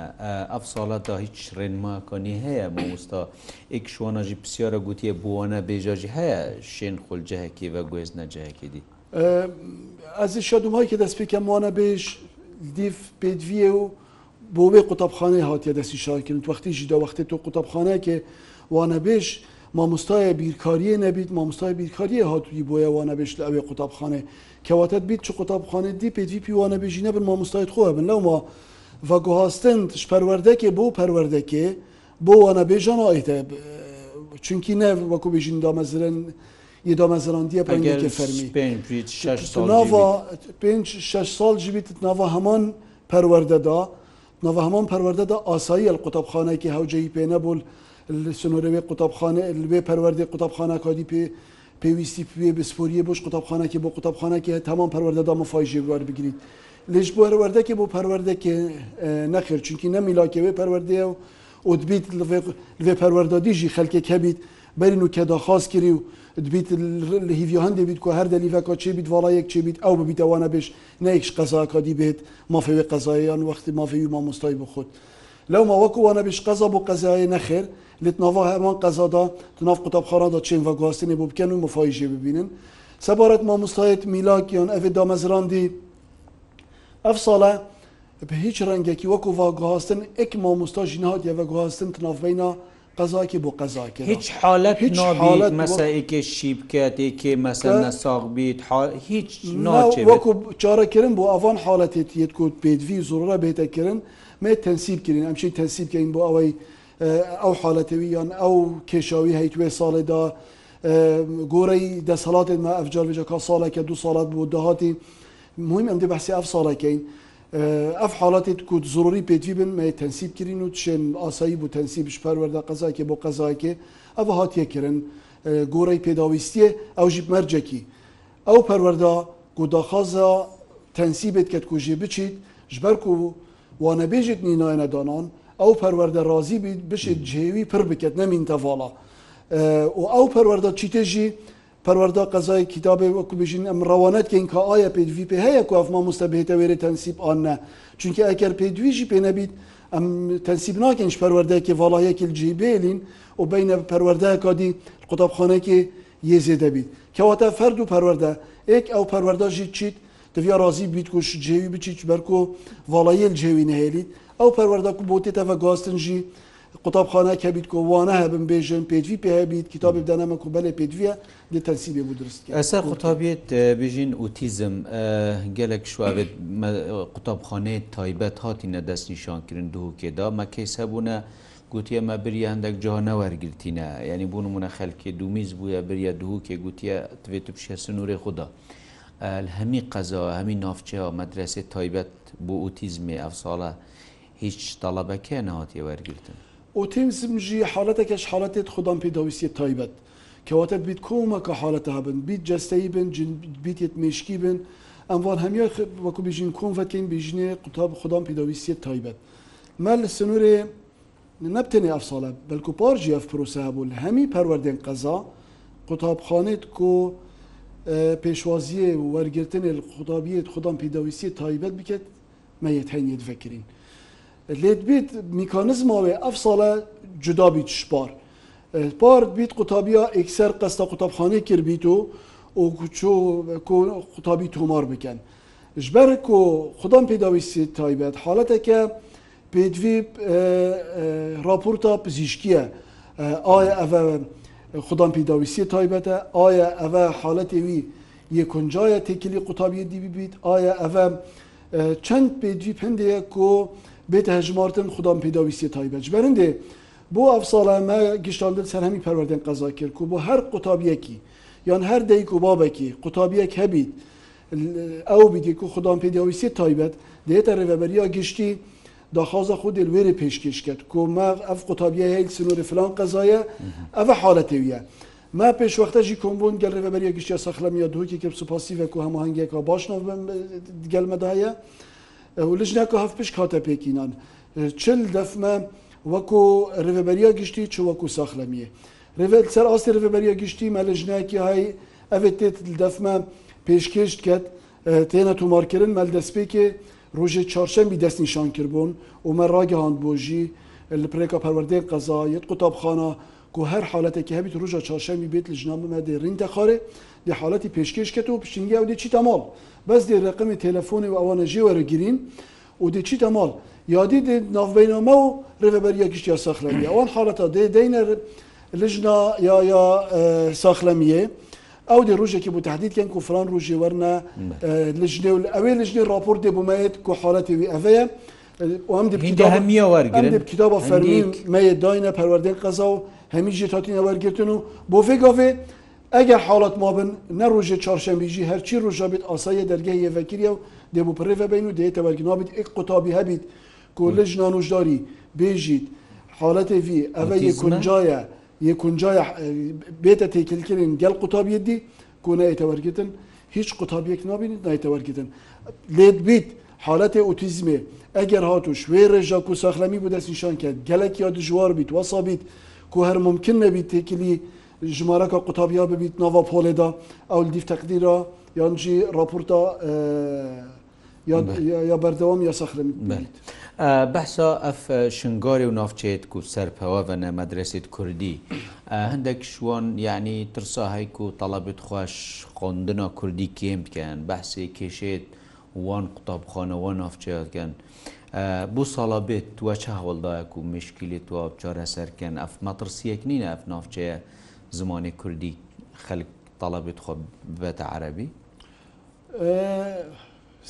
Speaker 1: ئەف ساڵاتدا هیچ ڕێنماکانی هەیە مامۆستا ئێک شوانەژی پرسیارە گوتیە بۆوانە بێژاژی هەیە شێن خولجەهەکی بە گوێز نەجەیەکی دی
Speaker 2: ئەزی شادومهایکە دەستپێکەمانە بێژ دیف پێدویە و بۆ وێ قوتابخانەی هاتیە دەستی شاکردن وەختی ژیدا وەختی تۆ قوتابخانەیە کێ وانە بێژ مامۆستایە بیرکاریە نەبیت مامۆستای بیرکاریە هاتووی بۆیە وانەبێشت ئەوێ قوتابخانێ کەواتت بیت چ قوتابخانێت دی پێویپی وانەبێژی نەبن مامۆستایت خۆە بن لەوما و گوهاستند شپەروەردەکێ بۆ پەروەردەکێ بۆ وانەبێژان ئایتە چونکی نەڤ وەکو بێژین دامەزرن یه دامەزراندیە پەنگەکە فەرمی پێ شش سال جیبیت ناوە هەمان پەروەردەدا ناوە هەمان پەروەردەدا ئاسایی قوتابخانەیەکی هەوجەی پێ نەبوو سنۆرەوێ قوتابخانە لێ پەروەردە قوتابخانە کادی پێ پێویستی پێ بسپۆریە بۆش قوتابخانەکی بۆ قوتابخانەکە تەمان پەروەەردەدا مفاژێگووار بگریت. لێش بۆ هەروەردەکە بۆ پەروەردەکە نەخر چونکی نەمیلاکەوێ پەروەردەیە و ئۆدبیت لێ پەروەردادیژی خەلکێک هەبیت بەرین و کەداخواست کری و دبیت هیوی هەندێ بیت و هەر دەلیڤەکە چێ بیت وڵایەک چێ بیت ئەو ببیتەوانە بێش نەیەکش قەزاکدی بێت مافەوێ قەزاییان وەختی مافەوی مامۆستای بخۆت. لەو ماوەکووانە بێش قەزا بۆ قەزایە نەخێر لێتناوا هەمان قەزادا تناف قوتابخەرادا چین و گواستنی بۆ بکەن و مفاایژێ ببینن سەبارەت مامۆستایەت میلاکیان ئەێ دامەزراندی ئەف ساڵە بە هیچ ڕەنگێکی وەکو ڤگوهاستن ئەک مامۆستا ژناهات یە گوهاستن تنافبینا قەزاکی بۆ قەزاکی هیچ حالت هیچ
Speaker 1: حالت مەسەیکێ شی بکات ێکێ مەسەە ساغبیت هیچ وەکو
Speaker 2: چارەکردن بۆ ئەوان حالەتێت یەت کوت پێدوی زۆرە بێتەکردن مێ تەنسیبکردین ئەمشی تەنسیبکەین بۆ ئەوەی ئەو حالەتەوییان ئەو کێشاوی هەیتوێ ساڵێدا گۆرەی دەسەڵاتێتمە ئەفجارێژەکە ساڵێکە دو ساڵات بۆ داهاتی مهم ئەم دێ بەسی ئەف ساڵەکەین ئەف حالڵاتێت کووت زۆری پێتوی بن مە تەنسیب کردین و چێن ئاسایی بۆ تەنسیبش پەروەەردە قەزاکێ بۆ قەزاکێ ئەوە هاتیەکردن گۆڕی پێداویستیە ئەو ژیب مەرجەکی ئەو پەروەەردا گوداخازە تەنسیبێت کە کوژێ بچیت ژبەر و وانەبێژێت نینایەنە دانان ئەو پەروەەردە ڕازی بشێت جێوی پر بکەت نەمین تەڤڵا و ئەو پەروەەردە چیتێژی پەروەەردا قەزای کتابێ وەکو بژین ئەم ڕەوانەتکەین کە ئایا پێوی پێ هەیە کو ئەفما مستەبێتە وێرە تەنسیب ئاە چونکە ئەگەر پێ دویژی پێ نەبیت ئەم تەنسیب ناکەنش پەروەەردەیەکی وڵایەکی جیبێلین و بینە پەروەەردە کادی قوتابخانەکی یێزێ دەبیت کەواتە فەرد و پەروەەردە ئێک ئەو پەروەەردەژی چیت دەویا ڕازی بیت و جێوی بچیت بەرکۆ وڵایەل جێوی نهێلیت ئەو پەروەردەکو بۆ تێتەفە گواستنژی قوتابخانە کەبییت کۆ وانە هەبم بێژن پێوی پێبییت کتابی دەنەمە کو بەلێ پێویە لێ تەسی بێ
Speaker 1: درست ئەسا قوتابێت بژین ئوتیزم گەلێک شوێت قوتابخانەیە تایبەت هاتیە دەستنیشانکردن دووکێدا مەکەیس هەبوونە گوتیە مە بری هەندێک جوانە وەرگرتینە یعنی بوون منە خەلکی دومیز بووە بریە دووکێ گوتیە توێت و پیشە سنوورێ خوددا. هەمی قەزەوە هەمی نافچەوە مەدرسێ تایبەت بۆ
Speaker 2: ئوتیزمێ
Speaker 1: ئەف ساڵە هیچ تەڵەبەکێ ناوەتی وەرگتن
Speaker 2: ئۆتیمزمژی حالەتێکش حالەتێت خوددان پێداویستی تایبەت کەواتە بیت کۆمەکە حالەتە هەبن بیت جەستایی بن بیتێت مشکی بن ئەموان هەمیە وەکو بژین کۆمفەکەین بژینێ قوتاب خوددان پێداویستی تایبەت مە لە سنوورێ نەبتنێ ئەف ساڵە بەلکو پارژی ئەف پرۆسە بوو لە هەمی پەروەردێن قەزا قوتابخانێت کۆ پێشوازیە وەرگرتنێ خوددابیت خوددان پێداویستی تایبەت بکەیت مەیت هەینێت فەکرین. لێت بیت میکانزماوێ ئەف ساڵە جدا بیت شپار. پار بیت قوتابیا ئکسەر قەستا قوتابخانە کردبییت و ئۆ کوچۆ قوتابی تۆمار بکەن. ژبەر و خوددان پێداویستی تایبەت حالەتەکە پێوی راپۆرتا پزیشکیە ئایا ئەە خوددان پێداویستی تایبەتە ئایا ئەە حالەتێوی یەکنجایە تێکلی قوتابی دیبی بیت ئایا ئەە چەند پێوی پندەیە کۆ بێتە هەژمارتن خوددام پێداویستی تایبەت بەرندێ بۆ ئەفساڵە ئەمە گشتاندن سەر هەمی پەروەردن قەزا کرد و بۆ هەر قوتابیەکی یان هەر دەیک و بابێکی قوتابیەک هەبیت ئەو بیدیک و خوددام پێداویستی تایبەت دێتە ڕێبەریا گشتی داخوازە خود دلوێری پێشکەش کرد کۆمە ئەف قوتابیە هەیە سنووری فلان قەزایە ئەە حالەتێویە. ما پێشوەختەژی کۆمبوون گەل ڕێبەریە گشتی سەخلەمیە دوکی کرد سوپاسیڤێک و هەماهنگێکەوە باشنەوە گەلمەدایە. لەژناکە هەفپش کاتە پێکینان چل دەفمە وەکو ڕێبەریا گشتی چ وەکو ساخلەمیە ڕێت سەر ئاستی ڕێبەریا گشتی مە لە ژناکی های ئەێت تێت دەفمە پێشکەشت کرد تێنە تۆمارکردن مەل دەستپێکێ ڕۆژێ چارشەمی دەستنیشان کردبوون ومە ڕاگەهاند بۆژی لە پرێکا پەروەردەی قەزایەت قوتابخانە و هەر حالەتێکی هەبیت ڕژە چارشەمی بێت لە ژنامەمە دێ ڕین دەخارێ لە حالەتی پێشکەشکەەوە پشتنگیا و دێکی تەماڵ بەس دێ ڕقمی تەلەفۆنی و ئەوانە ژێ وەرەگیرین و دێکی تەماڵ یادی نافبینەمە و ڕێبەریەکیش یا سەخلەمی ئەوان حالەتە دێ دەینە لژنا یا یا ساخلەمیە. ئەو دی ڕژێکی بۆ تهدیدکەن و فران ڕژێ وەرنە لژنێ و ئەوێ لژنی راپۆر دێبوومەیت کو حالەتی وی ئەڤەیە
Speaker 1: هەمیە وەرگرن
Speaker 2: کتابە فەرمی مەیە داینە پەروەردەی قەزا و هەمی ژێتاتینە وەرگتن و بۆ فێگافێ ئەگەر حاڵەت مابن نەڕۆژێ چارشەمبیژی هەرچی ڕۆژە بێت ئاسایە دەرگای ێڤەکریە و دێبپڕێڤە بین و دێتە وەرگنابیت ئیک قوتابی هەبیت کۆ لە ژنانۆژداری بێژیت حالەتێوی ئەە یەکنجایە یەکنجایە بێتە تێکلکردن گەل قوتابیەتی کۆنایێتە وەرگتن هیچ قوتابیەک نابین نایتە وەرگتن لێت بیت حالەتێ ئۆتیزمێ ئەگەر هاتو شوێ ڕێژە و ساخلەمی بۆ دەستنیشان کرد گەلێک یا دژوار بیت وەسا بیت کو هەر ممکن نەبیت تێکلی ژمارەکە قوتابیا ببیت ناوا پۆلێدا ئەو دیف تەقدیرە یانجی راپورتا یا بەردەوام یا سەخرم بێت.
Speaker 1: بەسا ئەف شنگۆری و نافچێت و سەرپەوەە مەدرسێت کوردی هەندێک شوان یعنی ترسا هەیک و تەڵەبێت خوۆش خوندنا کوردی کێم بکەن بەحسی کێشێت وان قوتابخانەوە نافچێتکەن. بۆ ساڵە بێت توە چاوەڵدایەک و مشکلێت و چارەسەرکەن ئەف مەترسیەک نینە ئەف نافچەیە. زمانی کوردی خەلک تەڵەبێت خۆ بێتە عەربی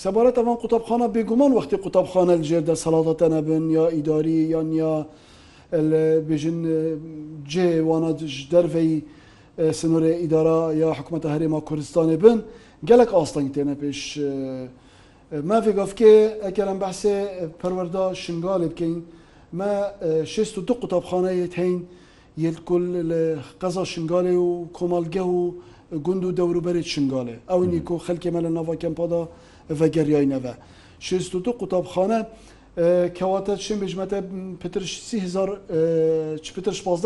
Speaker 2: سەبارەت ئەوان قوتابخانە بێگومان وەختی قوتابخانە لەژێردا سەڵاتە نەبن یا ئیداری یان یا بێژن جێوانە دەرەی سنوورێ ئیدارا یا حکوومەتە هەرێما کوردستانی بن gelek asleng têne pêş me vê gavkê eker em behsê perwerda şingalê bikein me şêst du qutapxaneyê teyn یلکل قەزا شنگالێ و کۆمەڵگە و گوند و دەوروبەرێت شنگالێ ئەو نیکۆ خەلکێ مە لە ناواکەمپادا ڤگەریایەوە. شست دو قوتابخانە کەواتە چین بژمەتە پتر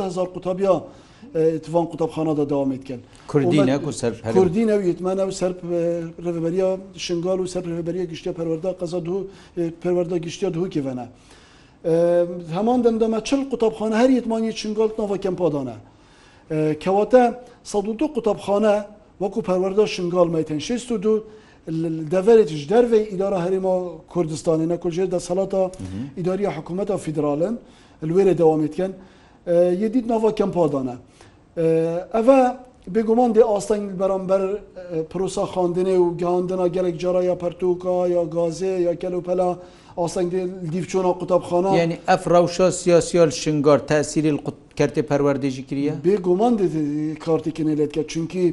Speaker 2: هزار قوتابیا اتفان قوتابخانەدا داوامیتکەن کوردینە کوردینە و یتمانە و سەر ڕێبەریا شنگال و سەر ڕێبەریە گشتە پەروەدا قەزا پەروەدا گشتیا دووکیڤەنە. هەمان دەمدەمە چل قوتابخانە هەر یتمانی چنگال ناوە کەمپادانە کەواتە سەد دو قوتابخانە وەکو پەروەەردە شنگال مەتەن 6 دو دەڤێتیش دەروێ ئیدارە هەرێما کوردستانی نەکوژێر دەسەڵاتە ئیداریە حکوومەتە فیدراالن لێرە دەوامیتکەن یدید ناوە کەمپادانە ئەە بێگومان دێ ئاستەنگ بەرامبەر پرۆسا خاندنێ و گەاندنە گەلێک جارە یا پەرتوکە یا گازێ یا کەلوپەلا ئاسەنگێ دیفچۆنا قوتابخانە
Speaker 1: یعنی ئەف ڕەوشە سیاسیال شنگار تاسیری کردێ پەروەردێژی کریە
Speaker 2: بێگومان کارتێکنێ لێتکە چونکی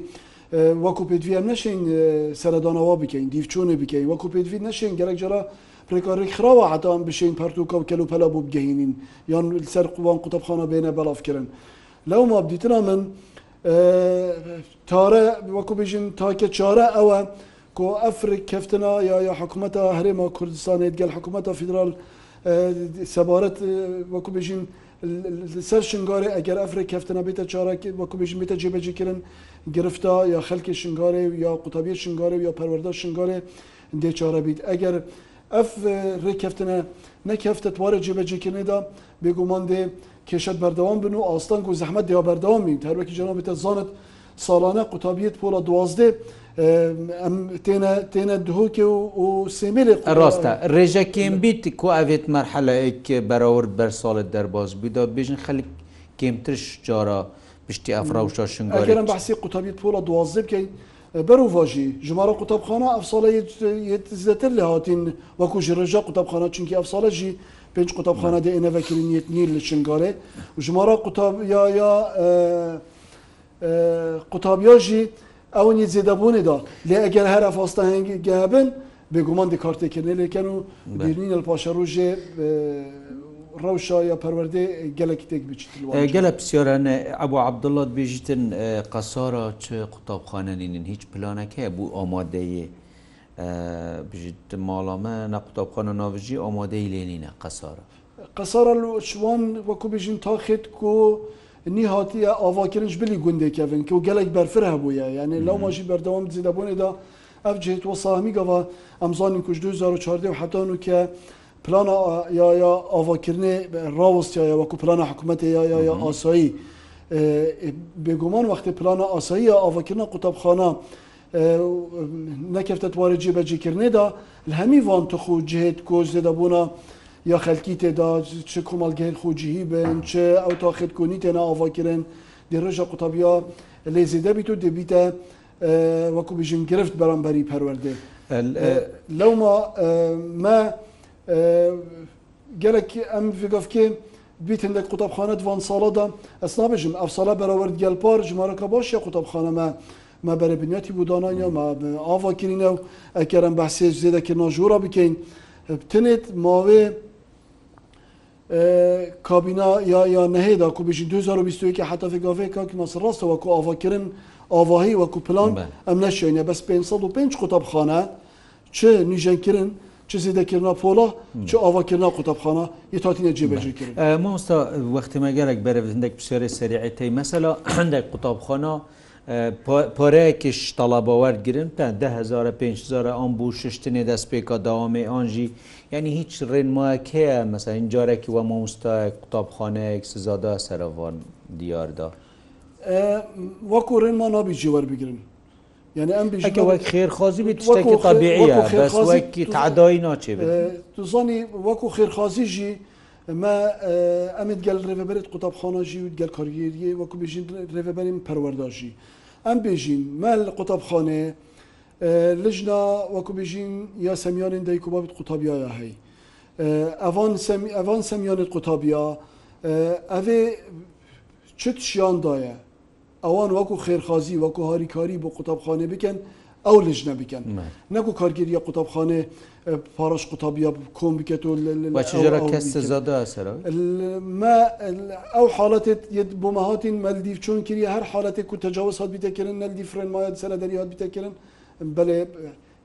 Speaker 2: وەکو پێدوی ئەم نەشین سەردانەوە بکەین دیفچۆنێ بکەین وەکو پێدوی نەشین گەرەک جرا پرێکارێک خراوە عداان بشین پەرتوکە و کەلو پەلا بۆ بگەینین یان سەر قووان قوتابخانە بێنە بەڵافکردن لەو مابدیتنا من تارە وەکو بژین تاکە چارە ئەوە کو ئەفرک کەفتنا یا یا حکوومەتە هەرێمە کوردستانێت گەل حکوومەتە فیدرال سەبارەت وەکو بژین سەر شنگارێ ئەگەر ئەفرێک کەفتنا بێتە چاراکی وەکو بژین بێتە جێبەجێکردن گرفتا یا خەلکی شنگارێ یا قوتابی شنگارێ یا پەروەەردە شنگارێ دێچارە بیت ئەگەر ئەف ڕێککەفتنە نەکەفتە توارە جێبەجێکردنێدا بێگومان دێ کێشت بەردەوام بن و ئاستان و زەحمە دیا بەردەوامی هەروەکی جەنابێتە زانت ساڵانە قوتابیت پۆڵە دوازدێ ئەم تێنە تێنە
Speaker 1: دهۆکێ
Speaker 2: و سێمێلێ
Speaker 1: ڕاستە ڕێژەکەم بیت کو ئاوێت مەرحەلەیەک بەراورد بەر ساڵت دەرباز بیدا بێژن خەلک کێمترش جارە پشتی ئەفرا وشا شنگارم
Speaker 2: بەسی قوتابیت پۆڵە دوازە بکەین. بەروڤژی ژمارە قوتابخانە ئەفساڵەتر لە هاتین وەکو ژێژە قوتابخانە چونکی ئەفساڵەژی پێنج قوتابخانە دێنەڤکردنیت نیر لە چنگارێ ژمارە قوتاب یا یا قوتابیاژی ئەوەنی زێدەبوونیدا لێ ئەگەر هەر ئەفااستە هەنگی گابن بێگومان دی کارتێکردنی لێکەن و بینین لە پاشە ڕژێ ڕەوشە یا پەروەردە گەلێکی تێک بچیت گەلە
Speaker 1: پسیۆرانە ئەبوو عبدڵات بێژتن قەسارە چ قوتابخانەنین هیچ پلانەکەی بوو ئامادەیە بژیت ماڵامە نە قوتابخانە ناوژی ئامادەی لێنینە قەسارە.
Speaker 2: قەسارە لە شوان وەکو بژین تاخێت و نی هااتیە ئاواکردنج بلی گوندێکەن کە و gelek berfir hebûye yani لەو ماژی بەردەوام زیدەبوونێ دا ev cihet وەسامی گەوا ئەمزانین کوش 2014 حتان و کە plana ya ya avakirinê rawostiya ya wekû plana hikûmetê ya ya ya asayî بێگومان وەختی پلانە ئاساییە ئاواکردە قوتابخانە نەکەفتە توارێ جێبەجێکردنێدا هەمی وان تخ و جهێت کۆزێ دەبووە یا خەلکی تێدا چ کۆمەڵگەر خۆجیهی بن چ ئەو تاخێتکۆنی تێنا ئاواکردن دی ڕژە قوتابیا لێزی دەبییت و دەبیتە وەکو بژین گرفت بەرامبەری پەروەردێ لەوما مە گەلک ئەم فگەفکێ بیتن لە قوتابخانە دوان ساڵەدا ئەسنا بژم ئەف ساڵە بەراورد گەلپار ژمارەکە باشە قوتابخانەمە مە بەرەبنیەتی بودانانە ئاواکردینە و ئەکەرم بەسێ زێدەکردنا ژوورە بکەین بتنێت ماوێ کابینا یا یا نهێدا کو بژین 2020 حتافێکافێک کاکی مەسڕاستە وەکو ئاواکردن ئاواهی وەکو پلان ئەم نەشێنە بەس 505 قوتابخانە چه نیژەنکردن چه زیدەکردنا پۆلا چه ئاواکردنا قوتابخانە یتاتینە جێبەجێکرد
Speaker 1: مامۆستا وەختیمە گەرەك بەرەڤ هەندێک پرسیێ سریعەتی مەسەلا [CLEARS THROAT] هەندێک قوتابخانە پارەیەکیش تەڵاباوەرگرن تا 10000 5000 ئەم بوو شتنێ دەستپێکا داوامێ ئانژی یعنی هیچ ڕێنماکەیە مەسەن جارێکی وە مۆمستایك قوتابخانەیەک سزادا سەرەوان دیاردا
Speaker 2: وەکو ڕێنمان نابیجی وەربگرن
Speaker 1: یعنی ئەم وەک خێرخوازی بیت شتێکی تابیعیە بەس وەکی تعدایی ناچێ
Speaker 2: توزانی وەکو خێرخوازیژی ئەمە ئەمت گەل ڕێبەرێت قوتابخانەژی و گەل کارگیریە وەکو بژین ڕێبەرین پەروەرداژی ئەم بێژین مەل قوتابخانەیە لجنا وەکو بژین یا سەمیانین دایک و بابت قوتابیایە هەی ئەوان سەمیانت قوتابیا ئەێ چ شیاندایە ئەوان وەکو خێرخوازی وەکو هاریکاری بۆ قوتابخانێ بکەن ئەو لژنە بکەن نەکو کارگیریە قوتابخانێ پاڕش قوتابیا کۆم بکەێتەوە کەس زادا ئەو حالەتێت بۆ مەهاتین مەلدیف چۆن کردی هەر حالەتێک و تەجاوز هاات بیتەکردن نەلدی فرێنمایەت سەرە دەری هاات بیتەکردن بەێ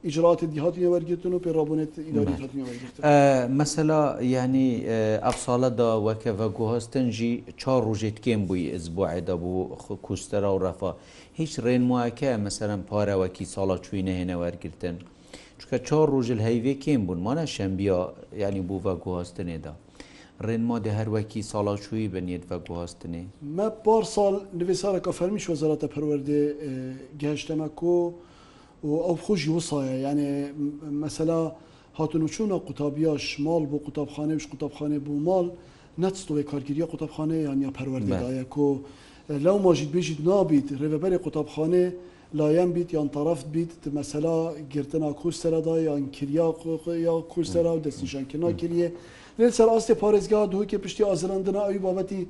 Speaker 2: ئیجرات دیهاتی وەرگتن و پێڕابونێت مەسەلا یعنی ئەفساڵەدا وەکەڤە گوهستنجی چا ڕژێت کێم بووی ئزبوعدا بوو کوستەرا و ڕەفا هیچ ڕێنواکە مەسەرم پارەوەکی ساڵا چوینە هێنە وەرگتن چکە چا ڕژل هەیوێ کێم بوون مانە شەمبیا ینی بووە گوهستنێدا. ڕێنما دە هەروەکی ساڵاچووی بنیێت بە گواستنێ. مە پار ساڵ نوێ ساڵەکە فەرمیش وەزارەتە پەروەردێ گەشتەمە کۆ و ئەو خۆشی وسایە یعنی مەسەلا هاتون و چوونە قوتابیاش ماڵ بۆ قوتابخانەش قوتابخانە بوو ماڵ نەچتەوەی کارگیریە قوتابخانە یان یا پەروەردەدایە کۆ لەو ماژید بێژید نابیت ڕێبەری قوتابخانێ لایەن بیت یان تەرەفت بیت مەسەلا گرتنا کوستەرەدا یان کریا یا کوستەرا و دەستنیشانکردنا کردە لێ سەر ئاستی پارێزگا دووکە پشتی ئازرندنا ئەوی بابەتی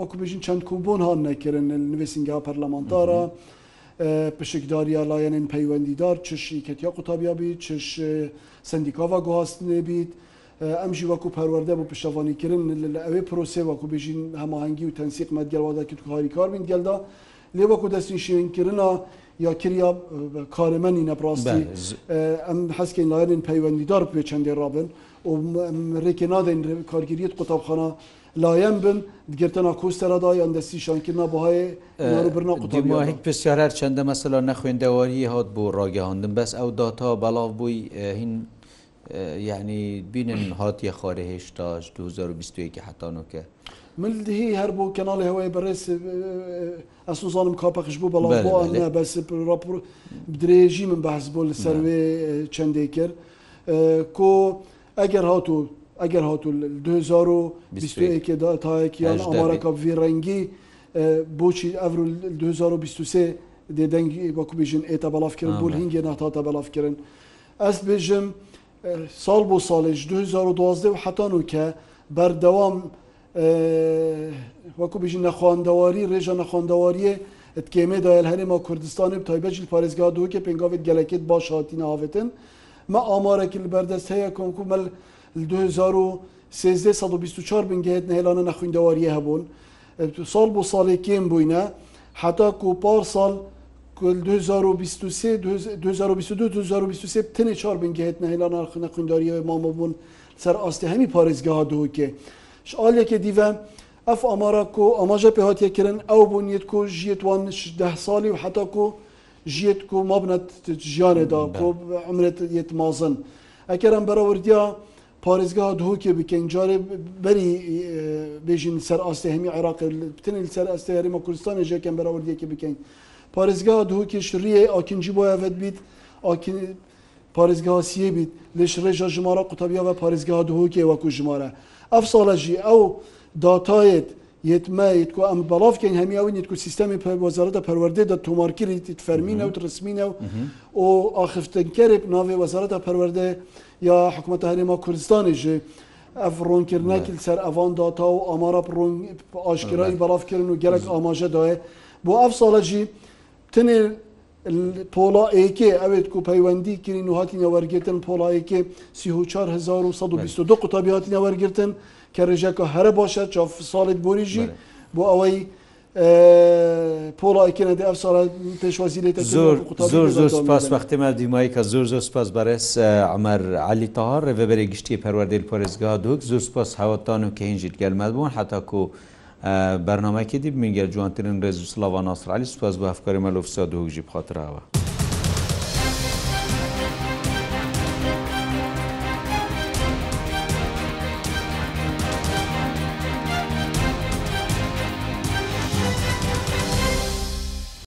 Speaker 2: وەکو بژین چەند کوبوون هاان نەکردن نوێسینگا پەرلەمانتارە. pişikdariya layenên peywendîdar çi şîketiya qutabiya bî çiş sendîkava guhastinê bît em jî veku perwerde bu pişevanîkirin li evê prosê ve ku bêjîn hemahengî û tensiq medgelwada ki tu harîkar bin gelda lê veku destên şînkirina یا کریا کارمەنی نەپڕاستی ئەم حەسکەین لایەنین پەیوەندیدار پێ چەندێ ڕابن و ڕێکێ نادەین کارگیریت قوتابخانە لایم بن گرتنا کوستردا یان دەستیشانکردنا بەهایبرنا قوما هیچ پرسیارەر چەندە مەسەلا نەخوێندەواری هات بۆ ڕاگەهاندن بەس ئەو داتا بەڵاو بووی هین یعنی بینن هاتیە خارە هێشتا 2021 حتانۆکە. من هی هەر بۆ کەناڵی هەوای بەڕێز ئەسوزانم کاپەخش بوو بەڵام بۆە بەس راپور درێژی من بەحس بۆ لەسەروێ چەندێک کرد کۆ ئەگەر هاتوو ئەگەر هاتو 2020دا تایەکیان ئامارەکە ڤی ڕەنگی بۆچی ئەرو 2023 دێدەنگی وەکوبیژن ئێتە بەڵافکردن بۆ هینگە ناتاتە بەڵافکردن. ئەس بێژم ساڵ بۆ ساڵێش 2012 و حتان و کە بەردەوام وەکوبیژن نەخواندەواری ڕێژە نەخواندەواریە کێمێدایل هەرێمە کوردستانی و تایبەجل پارێزگا دوکە پێنگاوێت گەلەکێت باش هاتیە هاوێتن مە ئامارێکی بەردەست هەیە کۆنکومەل 2023 بنگەهێت نهێلانە نەخوندەواریە هەبوون ساڵ بۆ ساڵێکێن بووینە حتا کو پار ساڵ 2023 تنێ چار بنگەهێت نهێلان نەخوندداریە مامە بوون سەر ئاستی هەمی پارێزگەها دووکێ شعالێکی دیڤە ئەف ئامارە کو ئاماژە پێهاتیەکردن ئەو بوونیت کو ژیتوان ده ساڵی و حتا کو ژیت کو مابنەت ژیانێدا عمرێت یت مازن ئەکەرم بەرەوردیا پارێزگا دهۆکێ بکەین جارێ بەری بێژین سەر ئاستی هەمی عێراق بتنین سەر ئەستی هەرمە کوردستانی ژێکەم بەراوردیەکە بکەین پارێزگا دهۆکێ شریە ئاکنجی بۆیەت بیت پارێزگاسیە بیت لەش ڕێژە ژمارە قوتابیا بە پارێزگا دهۆکێ وەکو ژمارە ئەف ساڵەژی ئەو داتایت yetmeyt ku em balavkên hemyawînît ku sistemê wezarata perwerdê de tomarkirî fermîne û resmîne û o axiftinkerê navê wezarata perwerdê یا حکوومەتە هەرێما کوردستانیژێ ئەف ڕۆنکردنەکی سەر ئەوان داتا و ئامارە ڕۆن ئاشکرای بەڕافکردن و گەلک ئاماژە داێ بۆ ئەف ساڵەژی تنێ پۆلا ئەیکێ ئەوێت و پەیوەندی کردین و هاتیینە وەرگتن پۆلایەکێ 1922 قوتابی هاتیینە وەرگتن کە ڕێژەکە هەرە باشە چاف ساڵێت بۆریژی بۆ ئەوەی پۆڵایکردە ئەف ساڵ پێشوازی لێت زۆر زۆر زۆر سپاس بەختێمە دیمایی کە زۆر زۆر سپاس بەرەس ئەمەر علی تاهار ڕێبەرێ گشتی پەروەردەیل پۆرێزگا دوک زۆر سپاس هاوتان و کەهینجیت گەلمەت بوون حتاکو بەرنمەکێ دی منگە جوانترین ڕێز و سلاوان ناسرالی سپاس بە هەفکاری مەلوفسا دوکژی بخاتراوە.